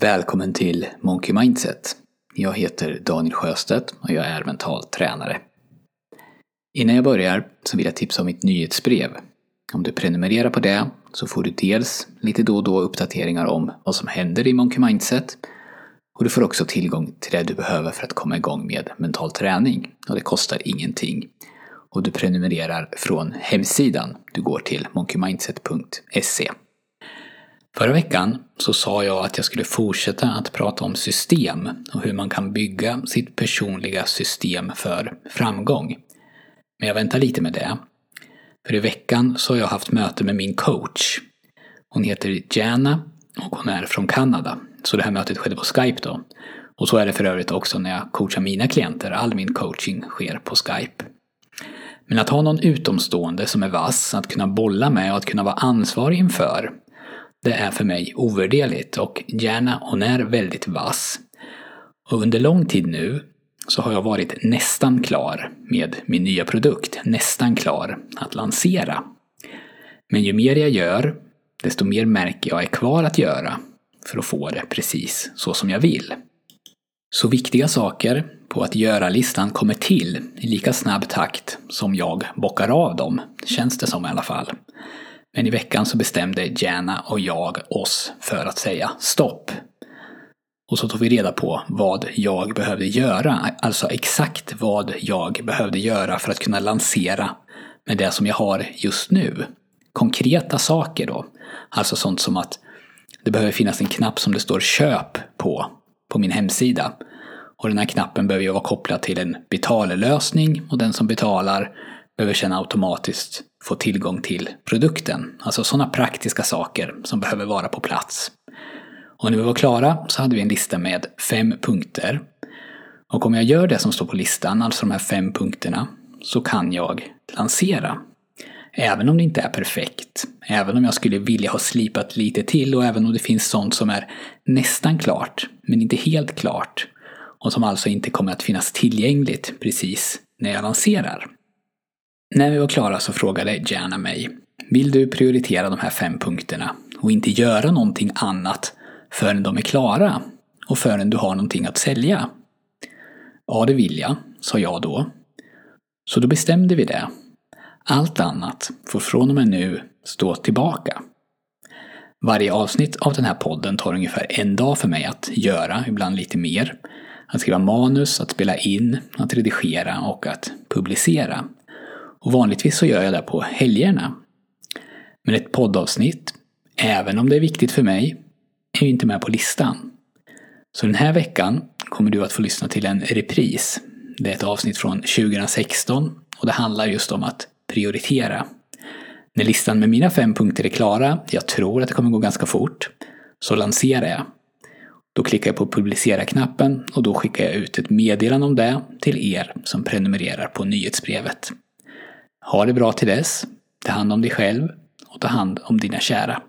Välkommen till Monkey Mindset. Jag heter Daniel Sjöstedt och jag är mental tränare. Innan jag börjar så vill jag tipsa om mitt nyhetsbrev. Om du prenumererar på det så får du dels lite då och då uppdateringar om vad som händer i Monkey Mindset och du får också tillgång till det du behöver för att komma igång med mental träning. Och det kostar ingenting. Och du prenumererar från hemsidan. Du går till monkeymindset.se. Förra veckan så sa jag att jag skulle fortsätta att prata om system och hur man kan bygga sitt personliga system för framgång. Men jag väntar lite med det. För i veckan så har jag haft möte med min coach. Hon heter Jana och hon är från Kanada. Så det här mötet skedde på Skype då. Och så är det för övrigt också när jag coachar mina klienter. All min coaching sker på Skype. Men att ha någon utomstående som är vass att kunna bolla med och att kunna vara ansvarig inför det är för mig ovärderligt och gärna hon är väldigt vass. Och under lång tid nu så har jag varit nästan klar med min nya produkt, nästan klar att lansera. Men ju mer jag gör, desto mer märker jag är kvar att göra för att få det precis så som jag vill. Så viktiga saker på att göra-listan kommer till i lika snabb takt som jag bockar av dem, känns det som i alla fall. Men i veckan så bestämde Jana och jag oss för att säga stopp. Och så tog vi reda på vad jag behövde göra, alltså exakt vad jag behövde göra för att kunna lansera med det som jag har just nu. Konkreta saker då. Alltså sånt som att det behöver finnas en knapp som det står köp på, på min hemsida. Och den här knappen behöver ju vara kopplad till en betallösning och den som betalar behöver känna automatiskt få tillgång till produkten. Alltså sådana praktiska saker som behöver vara på plats. Och när vi var klara så hade vi en lista med fem punkter. Och om jag gör det som står på listan, alltså de här fem punkterna, så kan jag lansera. Även om det inte är perfekt, även om jag skulle vilja ha slipat lite till och även om det finns sånt som är nästan klart, men inte helt klart. Och som alltså inte kommer att finnas tillgängligt precis när jag lanserar. När vi var klara så frågade Jana mig Vill du prioritera de här fem punkterna och inte göra någonting annat förrän de är klara och förrän du har någonting att sälja? Ja, det vill jag, sa jag då. Så då bestämde vi det. Allt annat får från och med nu stå tillbaka. Varje avsnitt av den här podden tar ungefär en dag för mig att göra, ibland lite mer. Att skriva manus, att spela in, att redigera och att publicera. Och vanligtvis så gör jag det på helgerna. Men ett poddavsnitt, även om det är viktigt för mig, är ju inte med på listan. Så den här veckan kommer du att få lyssna till en repris. Det är ett avsnitt från 2016 och det handlar just om att prioritera. När listan med mina fem punkter är klara, jag tror att det kommer gå ganska fort, så lanserar jag. Då klickar jag på publicera-knappen och då skickar jag ut ett meddelande om det till er som prenumererar på nyhetsbrevet. Ha det bra till dess. Ta hand om dig själv och ta hand om dina kära.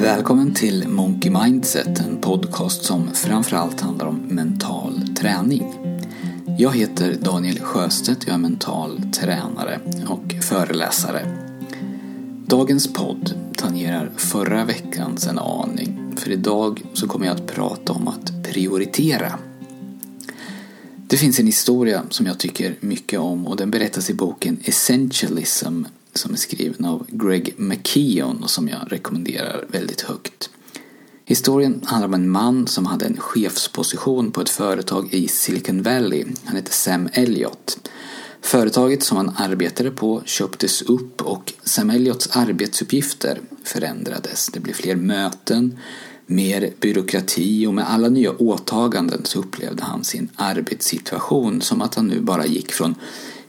Välkommen till Monkey Mindset, en podcast som framförallt handlar om mental träning. Jag heter Daniel Sjöstedt, jag är mental tränare och föreläsare. Dagens podd tangerar förra veckans en aning. För idag så kommer jag att prata om att prioritera. Det finns en historia som jag tycker mycket om och den berättas i boken Essentialism som är skriven av Greg McKeon och som jag rekommenderar väldigt högt. Historien handlar om en man som hade en chefsposition på ett företag i Silicon Valley. Han heter Sam Elliott. Företaget som han arbetade på köptes upp och Sam Elliots arbetsuppgifter förändrades. Det blev fler möten, mer byråkrati och med alla nya åtaganden så upplevde han sin arbetssituation som att han nu bara gick från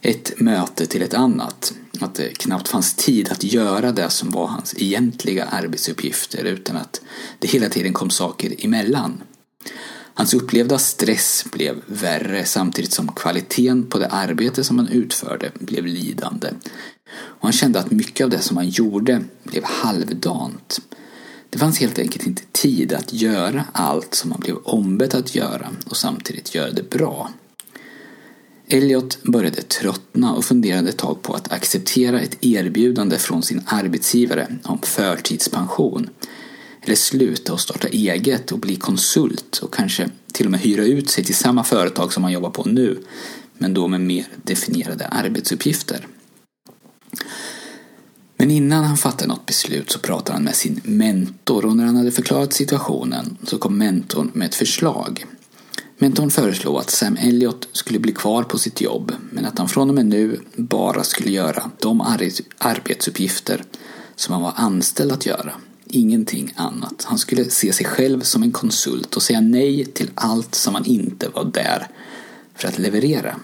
ett möte till ett annat. Att det knappt fanns tid att göra det som var hans egentliga arbetsuppgifter utan att det hela tiden kom saker emellan. Hans upplevda stress blev värre samtidigt som kvaliteten på det arbete som han utförde blev lidande. Och han kände att mycket av det som han gjorde blev halvdant. Det fanns helt enkelt inte tid att göra allt som han blev ombedd att göra och samtidigt göra det bra. Elliot började tröttna och funderade ett tag på att acceptera ett erbjudande från sin arbetsgivare om förtidspension. Eller sluta och starta eget och bli konsult och kanske till och med hyra ut sig till samma företag som han jobbar på nu, men då med mer definierade arbetsuppgifter. Men innan han fattar något beslut så pratar han med sin mentor och när han hade förklarat situationen så kom mentorn med ett förslag. Mentorn föreslog att Sam Elliot skulle bli kvar på sitt jobb men att han från och med nu bara skulle göra de arbetsuppgifter som han var anställd att göra. Ingenting annat. Han skulle se sig själv som en konsult och säga nej till allt som han inte var där för att leverera.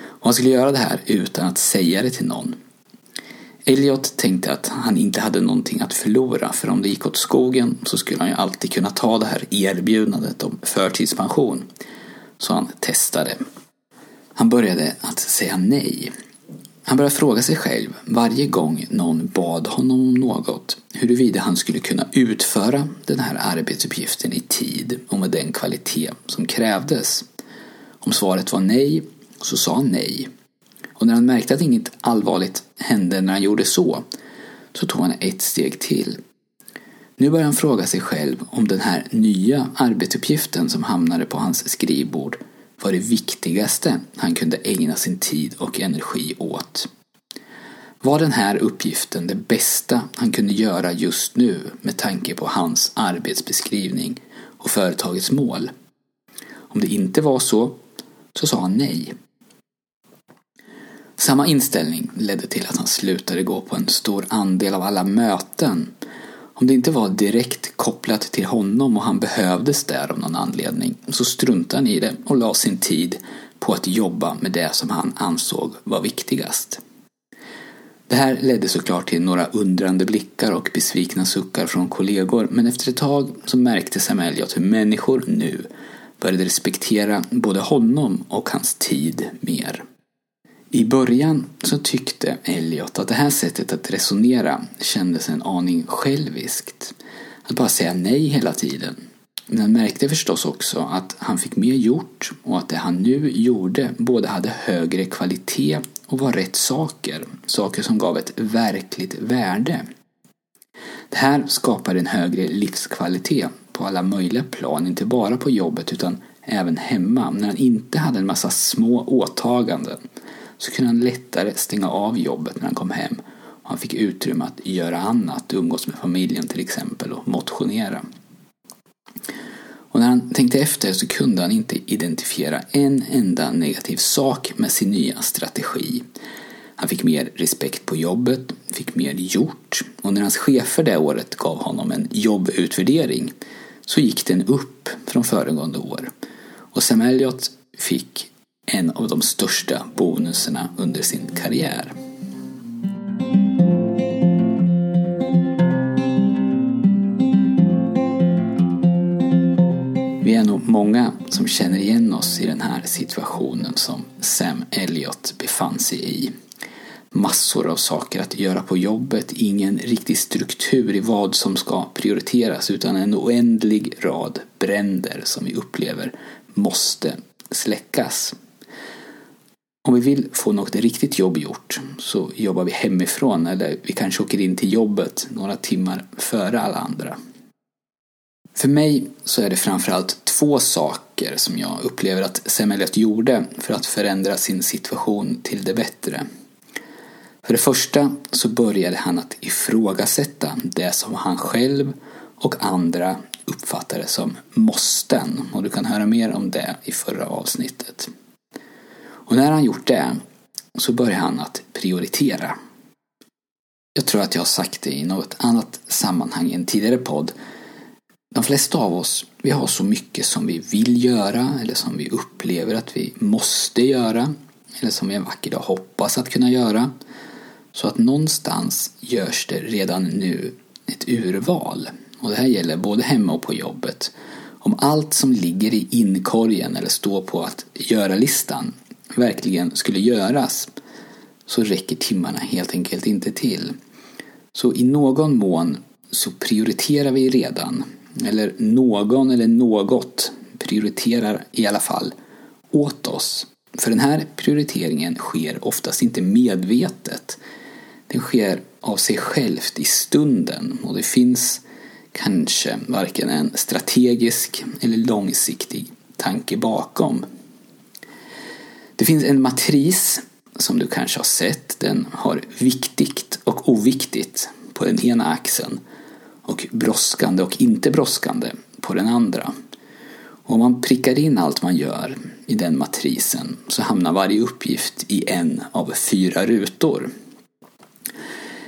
Och han skulle göra det här utan att säga det till någon. Elliot tänkte att han inte hade någonting att förlora för om det gick åt skogen så skulle han ju alltid kunna ta det här erbjudandet om förtidspension. Så han testade. Han började att säga nej. Han började fråga sig själv varje gång någon bad honom om något huruvida han skulle kunna utföra den här arbetsuppgiften i tid och med den kvalitet som krävdes. Om svaret var nej så sa han nej. Och när han märkte att inget allvarligt hände när han gjorde så, så tog han ett steg till. Nu började han fråga sig själv om den här nya arbetsuppgiften som hamnade på hans skrivbord var det viktigaste han kunde ägna sin tid och energi åt. Var den här uppgiften det bästa han kunde göra just nu med tanke på hans arbetsbeskrivning och företagets mål? Om det inte var så, så sa han nej. Samma inställning ledde till att han slutade gå på en stor andel av alla möten. Om det inte var direkt kopplat till honom och han behövdes där av någon anledning så struntade han i det och la sin tid på att jobba med det som han ansåg var viktigast. Det här ledde såklart till några undrande blickar och besvikna suckar från kollegor men efter ett tag så märkte Sam Elliot hur människor nu började respektera både honom och hans tid mer. I början så tyckte Elliot att det här sättet att resonera kändes en aning själviskt. Att bara säga nej hela tiden. Men han märkte förstås också att han fick mer gjort och att det han nu gjorde både hade högre kvalitet och var rätt saker. Saker som gav ett verkligt värde. Det här skapar en högre livskvalitet på alla möjliga plan, inte bara på jobbet utan även hemma när han inte hade en massa små åtaganden så kunde han lättare stänga av jobbet när han kom hem och han fick utrymme att göra annat, umgås med familjen till exempel och motionera. Och när han tänkte efter så kunde han inte identifiera en enda negativ sak med sin nya strategi. Han fick mer respekt på jobbet, fick mer gjort och när hans chefer det året gav honom en jobbutvärdering så gick den upp från föregående år. Och Sam Elliot fick en av de största bonuserna under sin karriär. Vi är nog många som känner igen oss i den här situationen som Sam Elliot befann sig i. Massor av saker att göra på jobbet, ingen riktig struktur i vad som ska prioriteras utan en oändlig rad bränder som vi upplever måste släckas. Om vi vill få något riktigt jobb gjort så jobbar vi hemifrån eller vi kanske åker in till jobbet några timmar före alla andra. För mig så är det framförallt två saker som jag upplever att Semelet gjorde för att förändra sin situation till det bättre. För det första så började han att ifrågasätta det som han själv och andra uppfattade som måsten och du kan höra mer om det i förra avsnittet. Och när han gjort det så börjar han att prioritera. Jag tror att jag har sagt det i något annat sammanhang i en tidigare podd. De flesta av oss, vi har så mycket som vi vill göra eller som vi upplever att vi måste göra eller som vi en vacker dag hoppas att kunna göra. Så att någonstans görs det redan nu ett urval. Och det här gäller både hemma och på jobbet. Om allt som ligger i inkorgen eller står på att göra-listan verkligen skulle göras så räcker timmarna helt enkelt inte till. Så i någon mån så prioriterar vi redan, eller någon eller något prioriterar i alla fall åt oss För den här prioriteringen sker oftast inte medvetet. Den sker av sig självt i stunden och det finns kanske varken en strategisk eller långsiktig tanke bakom. Det finns en matris som du kanske har sett. Den har viktigt och oviktigt på den ena axeln och brådskande och inte brådskande på den andra. Och om man prickar in allt man gör i den matrisen så hamnar varje uppgift i en av fyra rutor.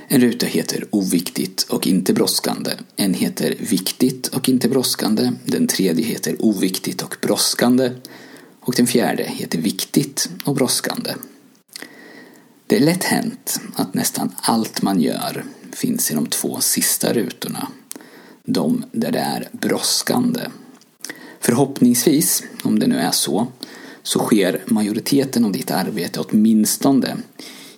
En ruta heter oviktigt och inte brådskande. En heter viktigt och inte brådskande. Den tredje heter oviktigt och brådskande. Och den fjärde heter viktigt och brådskande. Det är lätt hänt att nästan allt man gör finns i de två sista rutorna. De där det är brådskande. Förhoppningsvis, om det nu är så, så sker majoriteten av ditt arbete åtminstone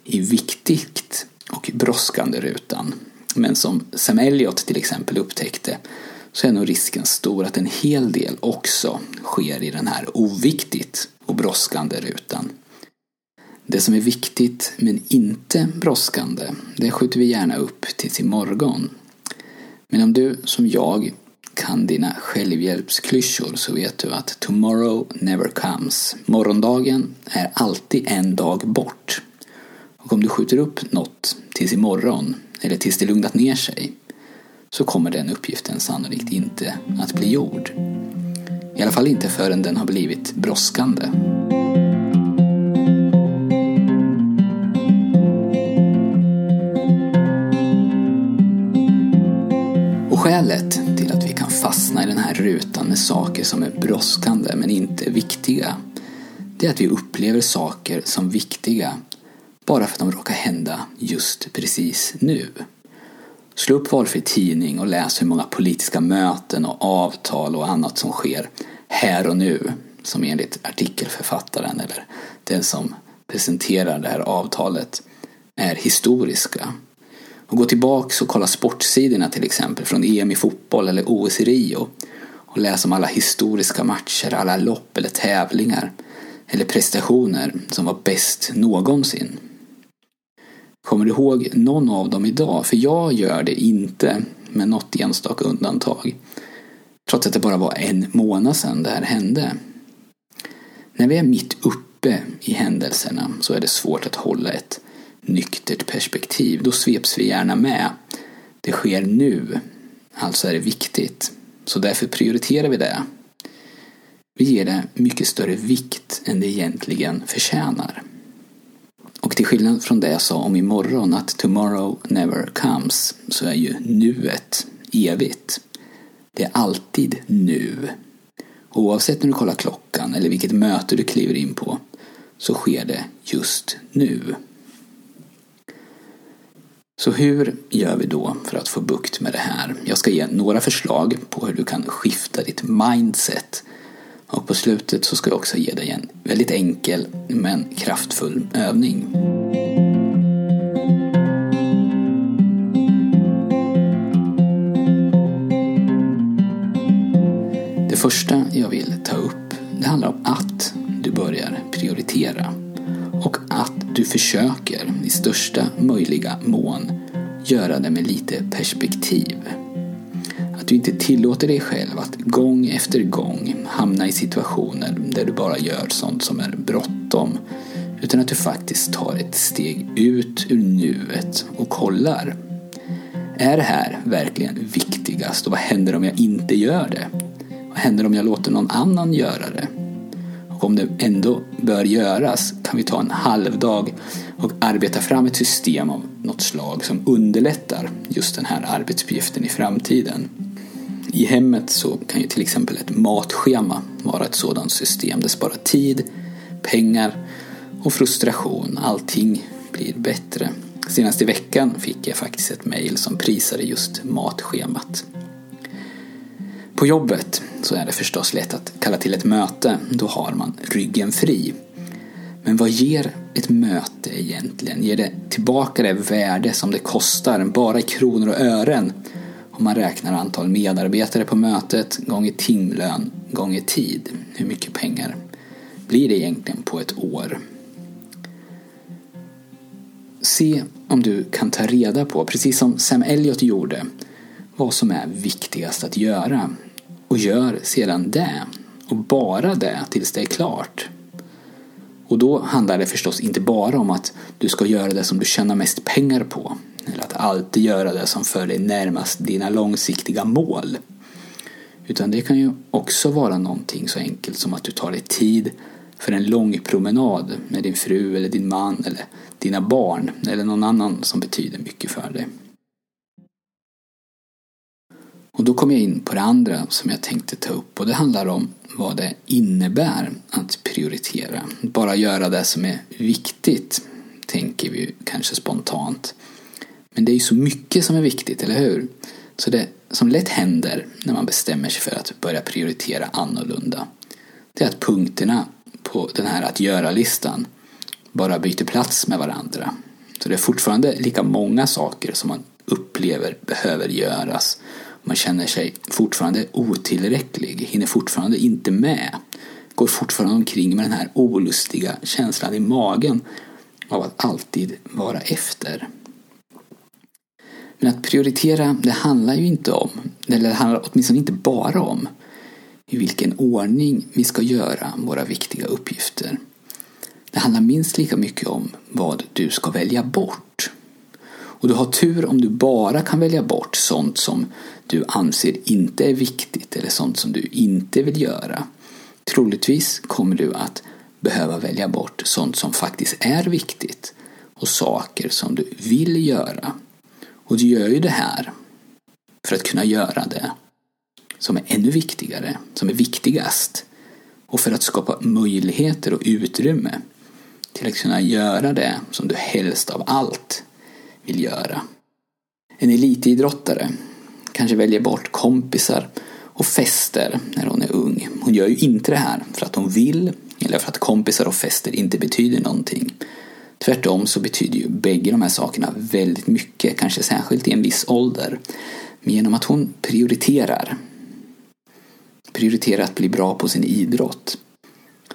i viktigt och brådskande rutan. Men som Sam Elliot till exempel upptäckte så är nog risken stor att en hel del också sker i den här oviktigt och brådskande rutan. Det som är viktigt men inte brådskande, det skjuter vi gärna upp tills imorgon. Men om du som jag kan dina självhjälpsklyschor så vet du att tomorrow never comes. Morgondagen är alltid en dag bort. Och om du skjuter upp något tills imorgon, eller tills det lugnat ner sig, så kommer den uppgiften sannolikt inte att bli gjord. I alla fall inte förrän den har blivit brådskande. Och skälet till att vi kan fastna i den här rutan med saker som är brådskande men inte viktiga, det är att vi upplever saker som viktiga bara för att de råkar hända just precis nu. Slå upp valfri tidning och läs hur många politiska möten och avtal och annat som sker här och nu, som enligt artikelförfattaren eller den som presenterar det här avtalet är historiska. Och gå tillbaks och kolla sportsidorna till exempel från EM i fotboll eller OS i Rio och läs om alla historiska matcher, alla lopp eller tävlingar eller prestationer som var bäst någonsin. Kommer du ihåg någon av dem idag? För jag gör det inte med något enstaka undantag. Trots att det bara var en månad sedan det här hände. När vi är mitt uppe i händelserna så är det svårt att hålla ett nyktert perspektiv. Då sveps vi gärna med. Det sker nu, alltså är det viktigt. Så därför prioriterar vi det. Vi ger det mycket större vikt än det egentligen förtjänar. Till skillnad från det jag sa om imorgon, att tomorrow never comes, så är ju nuet evigt. Det är alltid nu. Oavsett när du kollar klockan eller vilket möte du kliver in på, så sker det just nu. Så hur gör vi då för att få bukt med det här? Jag ska ge några förslag på hur du kan skifta ditt mindset och på slutet så ska jag också ge dig en väldigt enkel men kraftfull övning. Det första jag vill ta upp det handlar om att du börjar prioritera och att du försöker i största möjliga mån göra det med lite perspektiv. Du inte tillåter dig själv att gång efter gång hamna i situationer där du bara gör sånt som är bråttom. Utan att du faktiskt tar ett steg ut ur nuet och kollar. Är det här verkligen viktigast och vad händer om jag inte gör det? Vad händer om jag låter någon annan göra det? Och om det ändå bör göras kan vi ta en halvdag och arbeta fram ett system av något slag som underlättar just den här arbetsuppgiften i framtiden. I hemmet så kan ju till exempel ett matschema vara ett sådant system. Det sparar tid, pengar och frustration. Allting blir bättre. Senast i veckan fick jag faktiskt ett mejl som prisade just matschemat. På jobbet så är det förstås lätt att kalla till ett möte. Då har man ryggen fri. Men vad ger ett möte egentligen? Ger det tillbaka det värde som det kostar, bara i kronor och ören? Om man räknar antal medarbetare på mötet gånger timlön gånger tid. Hur mycket pengar blir det egentligen på ett år? Se om du kan ta reda på, precis som Sam Elliot gjorde, vad som är viktigast att göra. Och gör sedan det. Och bara det tills det är klart. Och då handlar det förstås inte bara om att du ska göra det som du tjänar mest pengar på. Eller att alltid göra det som för dig närmast dina långsiktiga mål. Utan det kan ju också vara någonting så enkelt som att du tar dig tid för en lång promenad med din fru eller din man eller dina barn eller någon annan som betyder mycket för dig. Och då kommer jag in på det andra som jag tänkte ta upp och det handlar om vad det innebär att prioritera. Bara göra det som är viktigt, tänker vi kanske spontant. Men det är ju så mycket som är viktigt, eller hur? Så det som lätt händer när man bestämmer sig för att börja prioritera annorlunda, det är att punkterna på den här att göra-listan bara byter plats med varandra. Så det är fortfarande lika många saker som man upplever behöver göras. Man känner sig fortfarande otillräcklig, hinner fortfarande inte med. Går fortfarande omkring med den här olustiga känslan i magen av att alltid vara efter. Men att prioritera, det handlar ju inte om, eller det handlar åtminstone inte bara om, i vilken ordning vi ska göra våra viktiga uppgifter. Det handlar minst lika mycket om vad du ska välja bort. Och du har tur om du bara kan välja bort sånt som du anser inte är viktigt eller sånt som du inte vill göra. Troligtvis kommer du att behöva välja bort sånt som faktiskt är viktigt och saker som du vill göra. Och du gör ju det här för att kunna göra det som är ännu viktigare, som är viktigast. Och för att skapa möjligheter och utrymme till att kunna göra det som du helst av allt vill göra. En elitidrottare kanske väljer bort kompisar och fester när hon är ung. Hon gör ju inte det här för att hon vill eller för att kompisar och fester inte betyder någonting. Tvärtom så betyder ju bägge de här sakerna väldigt mycket, kanske särskilt i en viss ålder. Men genom att hon prioriterar, prioriterar att bli bra på sin idrott,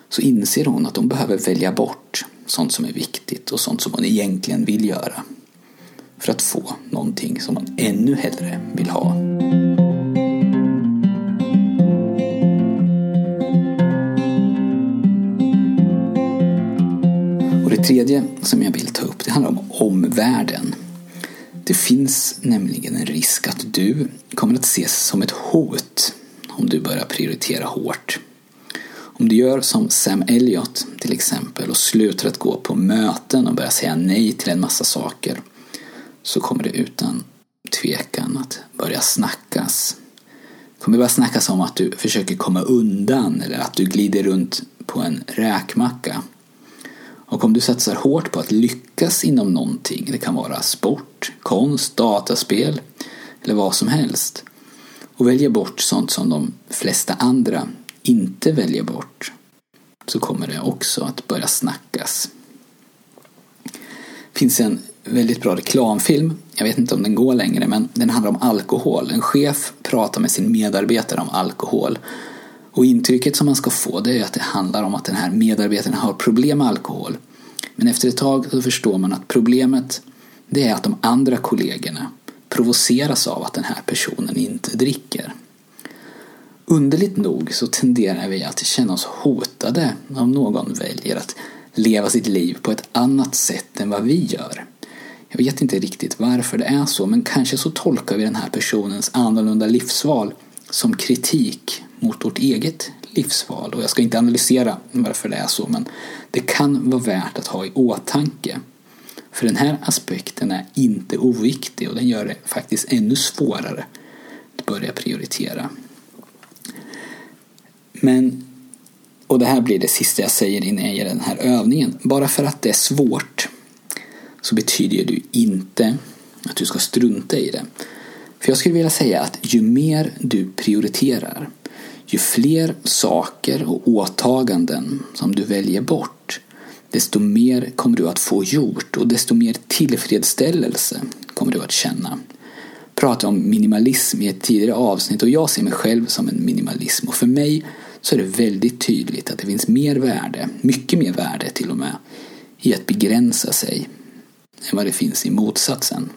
så inser hon att hon behöver välja bort sånt som är viktigt och sånt som hon egentligen vill göra för att få någonting som hon ännu hellre vill ha. Det tredje som jag vill ta upp det handlar om omvärlden. Det finns nämligen en risk att du kommer att ses som ett hot om du börjar prioritera hårt. Om du gör som Sam Elliot till exempel och slutar att gå på möten och börjar säga nej till en massa saker så kommer det utan tvekan att börja snackas. Det kommer börja snackas om att du försöker komma undan eller att du glider runt på en räkmacka. Och om du satsar hårt på att lyckas inom någonting, det kan vara sport, konst, dataspel eller vad som helst och väljer bort sånt som de flesta andra inte väljer bort så kommer det också att börja snackas. Det finns en väldigt bra reklamfilm. Jag vet inte om den går längre men den handlar om alkohol. En chef pratar med sin medarbetare om alkohol. Och intrycket som man ska få det är att det handlar om att den här medarbetaren har problem med alkohol. Men efter ett tag så förstår man att problemet det är att de andra kollegorna provoceras av att den här personen inte dricker. Underligt nog så tenderar vi att känna oss hotade om någon väljer att leva sitt liv på ett annat sätt än vad vi gör. Jag vet inte riktigt varför det är så, men kanske så tolkar vi den här personens annorlunda livsval som kritik mot vårt eget livsval. Och jag ska inte analysera varför det är så, men det kan vara värt att ha i åtanke. För den här aspekten är inte oviktig och den gör det faktiskt ännu svårare att börja prioritera. Men, och det här blir det sista jag säger innan jag ger den här övningen, bara för att det är svårt så betyder det ju inte att du ska strunta i det. För jag skulle vilja säga att ju mer du prioriterar, ju fler saker och åtaganden som du väljer bort, desto mer kommer du att få gjort och desto mer tillfredsställelse kommer du att känna. Jag pratade om minimalism i ett tidigare avsnitt och jag ser mig själv som en minimalism och för mig så är det väldigt tydligt att det finns mer värde, mycket mer värde till och med, i att begränsa sig än vad det finns i motsatsen.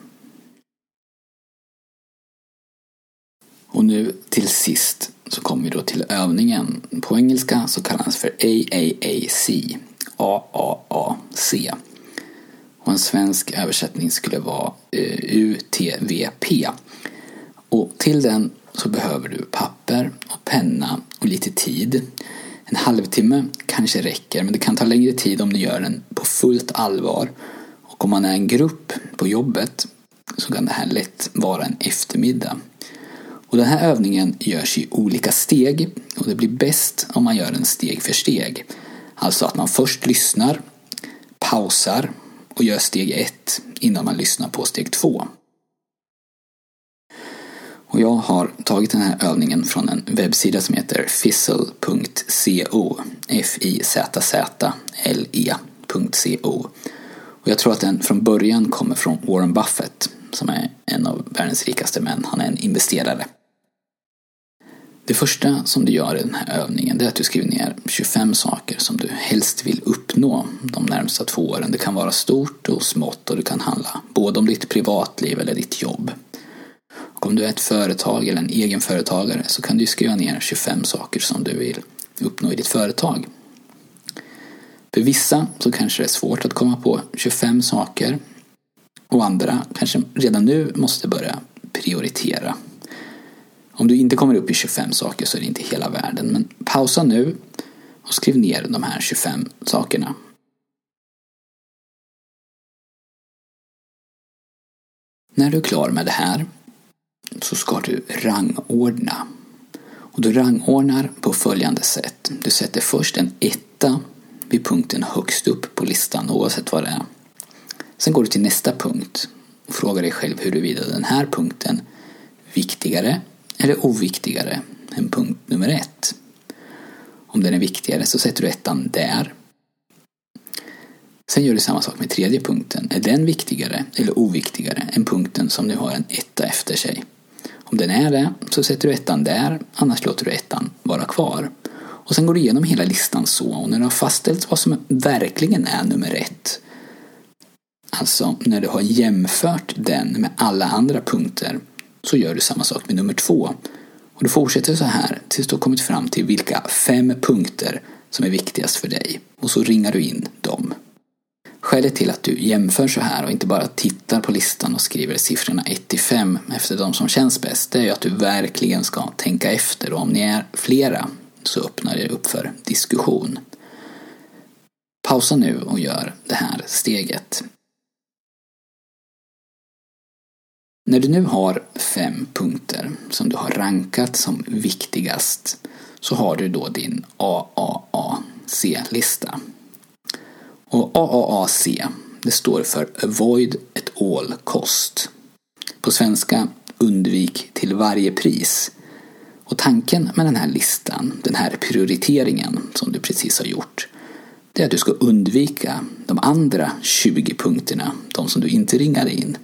Och nu till sist så kommer vi då till övningen. På engelska så kallas för AAAC, AAAC. Och en svensk översättning skulle vara eh, UTVP. Och till den så behöver du papper och penna och lite tid. En halvtimme kanske räcker, men det kan ta längre tid om du gör den på fullt allvar. Och om man är en grupp på jobbet så kan det här lätt vara en eftermiddag. Och den här övningen görs i olika steg och det blir bäst om man gör den steg för steg. Alltså att man först lyssnar, pausar och gör steg ett innan man lyssnar på steg två. Och jag har tagit den här övningen från en webbsida som heter fizzle.co F-I-Z-Z-L-E.co Och jag tror att den från början kommer från Warren Buffett som är en av världens rikaste män. Han är en investerare. Det första som du gör i den här övningen är att du skriver ner 25 saker som du helst vill uppnå de närmsta två åren. Det kan vara stort och smått och det kan handla både om ditt privatliv eller ditt jobb. Och om du är ett företag eller en egenföretagare så kan du skriva ner 25 saker som du vill uppnå i ditt företag. För vissa så kanske det är svårt att komma på 25 saker och andra kanske redan nu måste börja prioritera. Om du inte kommer upp i 25 saker så är det inte hela världen, men pausa nu och skriv ner de här 25 sakerna. När du är klar med det här så ska du rangordna. Och du rangordnar på följande sätt. Du sätter först en etta vid punkten högst upp på listan oavsett vad det är. Sen går du till nästa punkt och frågar dig själv huruvida den här punkten viktigare eller oviktigare än punkt nummer ett. Om den är viktigare så sätter du ettan där. Sen gör du samma sak med tredje punkten. Är den viktigare eller oviktigare än punkten som nu har en etta efter sig? Om den är det så sätter du ettan där, annars låter du ettan vara kvar. Och sen går du igenom hela listan så och när du har fastställt vad som verkligen är nummer ett Alltså när du har jämfört den med alla andra punkter så gör du samma sak med nummer två. Och du fortsätter så här tills du har kommit fram till vilka fem punkter som är viktigast för dig. Och så ringar du in dem. Skälet till att du jämför så här och inte bara tittar på listan och skriver siffrorna 1 till 5 efter de som känns bäst, det är ju att du verkligen ska tänka efter och om ni är flera så öppnar det upp för diskussion. Pausa nu och gör det här steget. När du nu har fem punkter som du har rankat som viktigast så har du då din AAAC-lista. Och AAAC, det står för Avoid at all cost. På svenska undvik till varje pris. Och tanken med den här listan, den här prioriteringen som du precis har gjort, det är att du ska undvika de andra 20 punkterna, de som du inte ringar in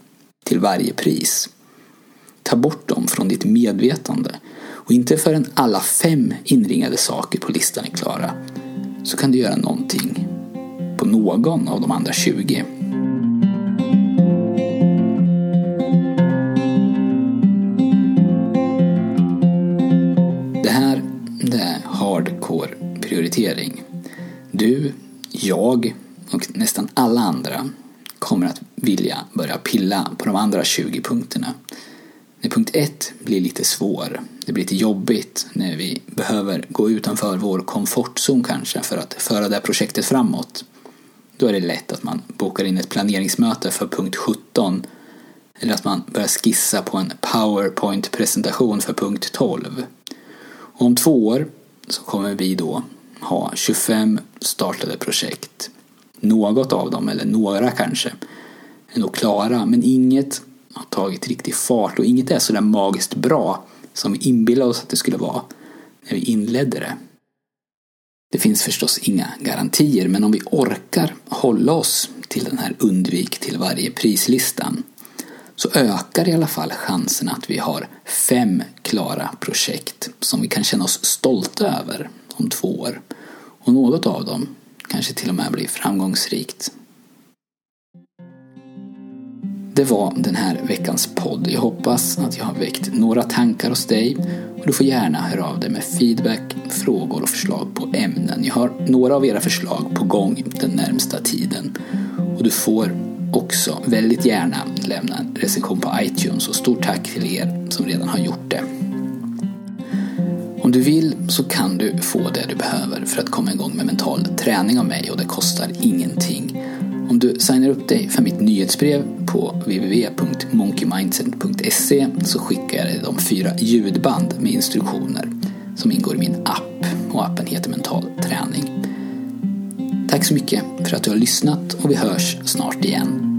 till varje pris. Ta bort dem från ditt medvetande och inte förrän alla fem inringade saker på listan är klara så kan du göra någonting på någon av de andra 20. Det här det är hardcore prioritering. Du, jag och nästan alla andra kommer att vilja börja pilla på de andra 20 punkterna. När punkt 1 blir lite svår, det blir lite jobbigt när vi behöver gå utanför vår komfortzon kanske för att föra det här projektet framåt. Då är det lätt att man bokar in ett planeringsmöte för punkt 17 eller att man börjar skissa på en powerpoint-presentation för punkt 12. Och om två år så kommer vi då ha 25 startade projekt något av dem, eller några kanske, är nog klara, men inget har tagit riktig fart och inget är sådär magiskt bra som vi inbillade oss att det skulle vara när vi inledde det. Det finns förstås inga garantier, men om vi orkar hålla oss till den här undvik till varje prislistan så ökar i alla fall chansen att vi har fem klara projekt som vi kan känna oss stolta över om två år. Och något av dem kanske till och med blir framgångsrikt. Det var den här veckans podd. Jag hoppas att jag har väckt några tankar hos dig och du får gärna höra av dig med feedback, frågor och förslag på ämnen. Jag har några av era förslag på gång den närmsta tiden och du får också väldigt gärna lämna en recension på iTunes och stort tack till er som redan har gjort det. Om du vill så kan du få det du behöver för att komma igång med mental träning av mig och det kostar ingenting. Om du signar upp dig för mitt nyhetsbrev på www.monkeymindset.se så skickar jag dig de fyra ljudband med instruktioner som ingår i min app och appen heter Mental träning. Tack så mycket för att du har lyssnat och vi hörs snart igen.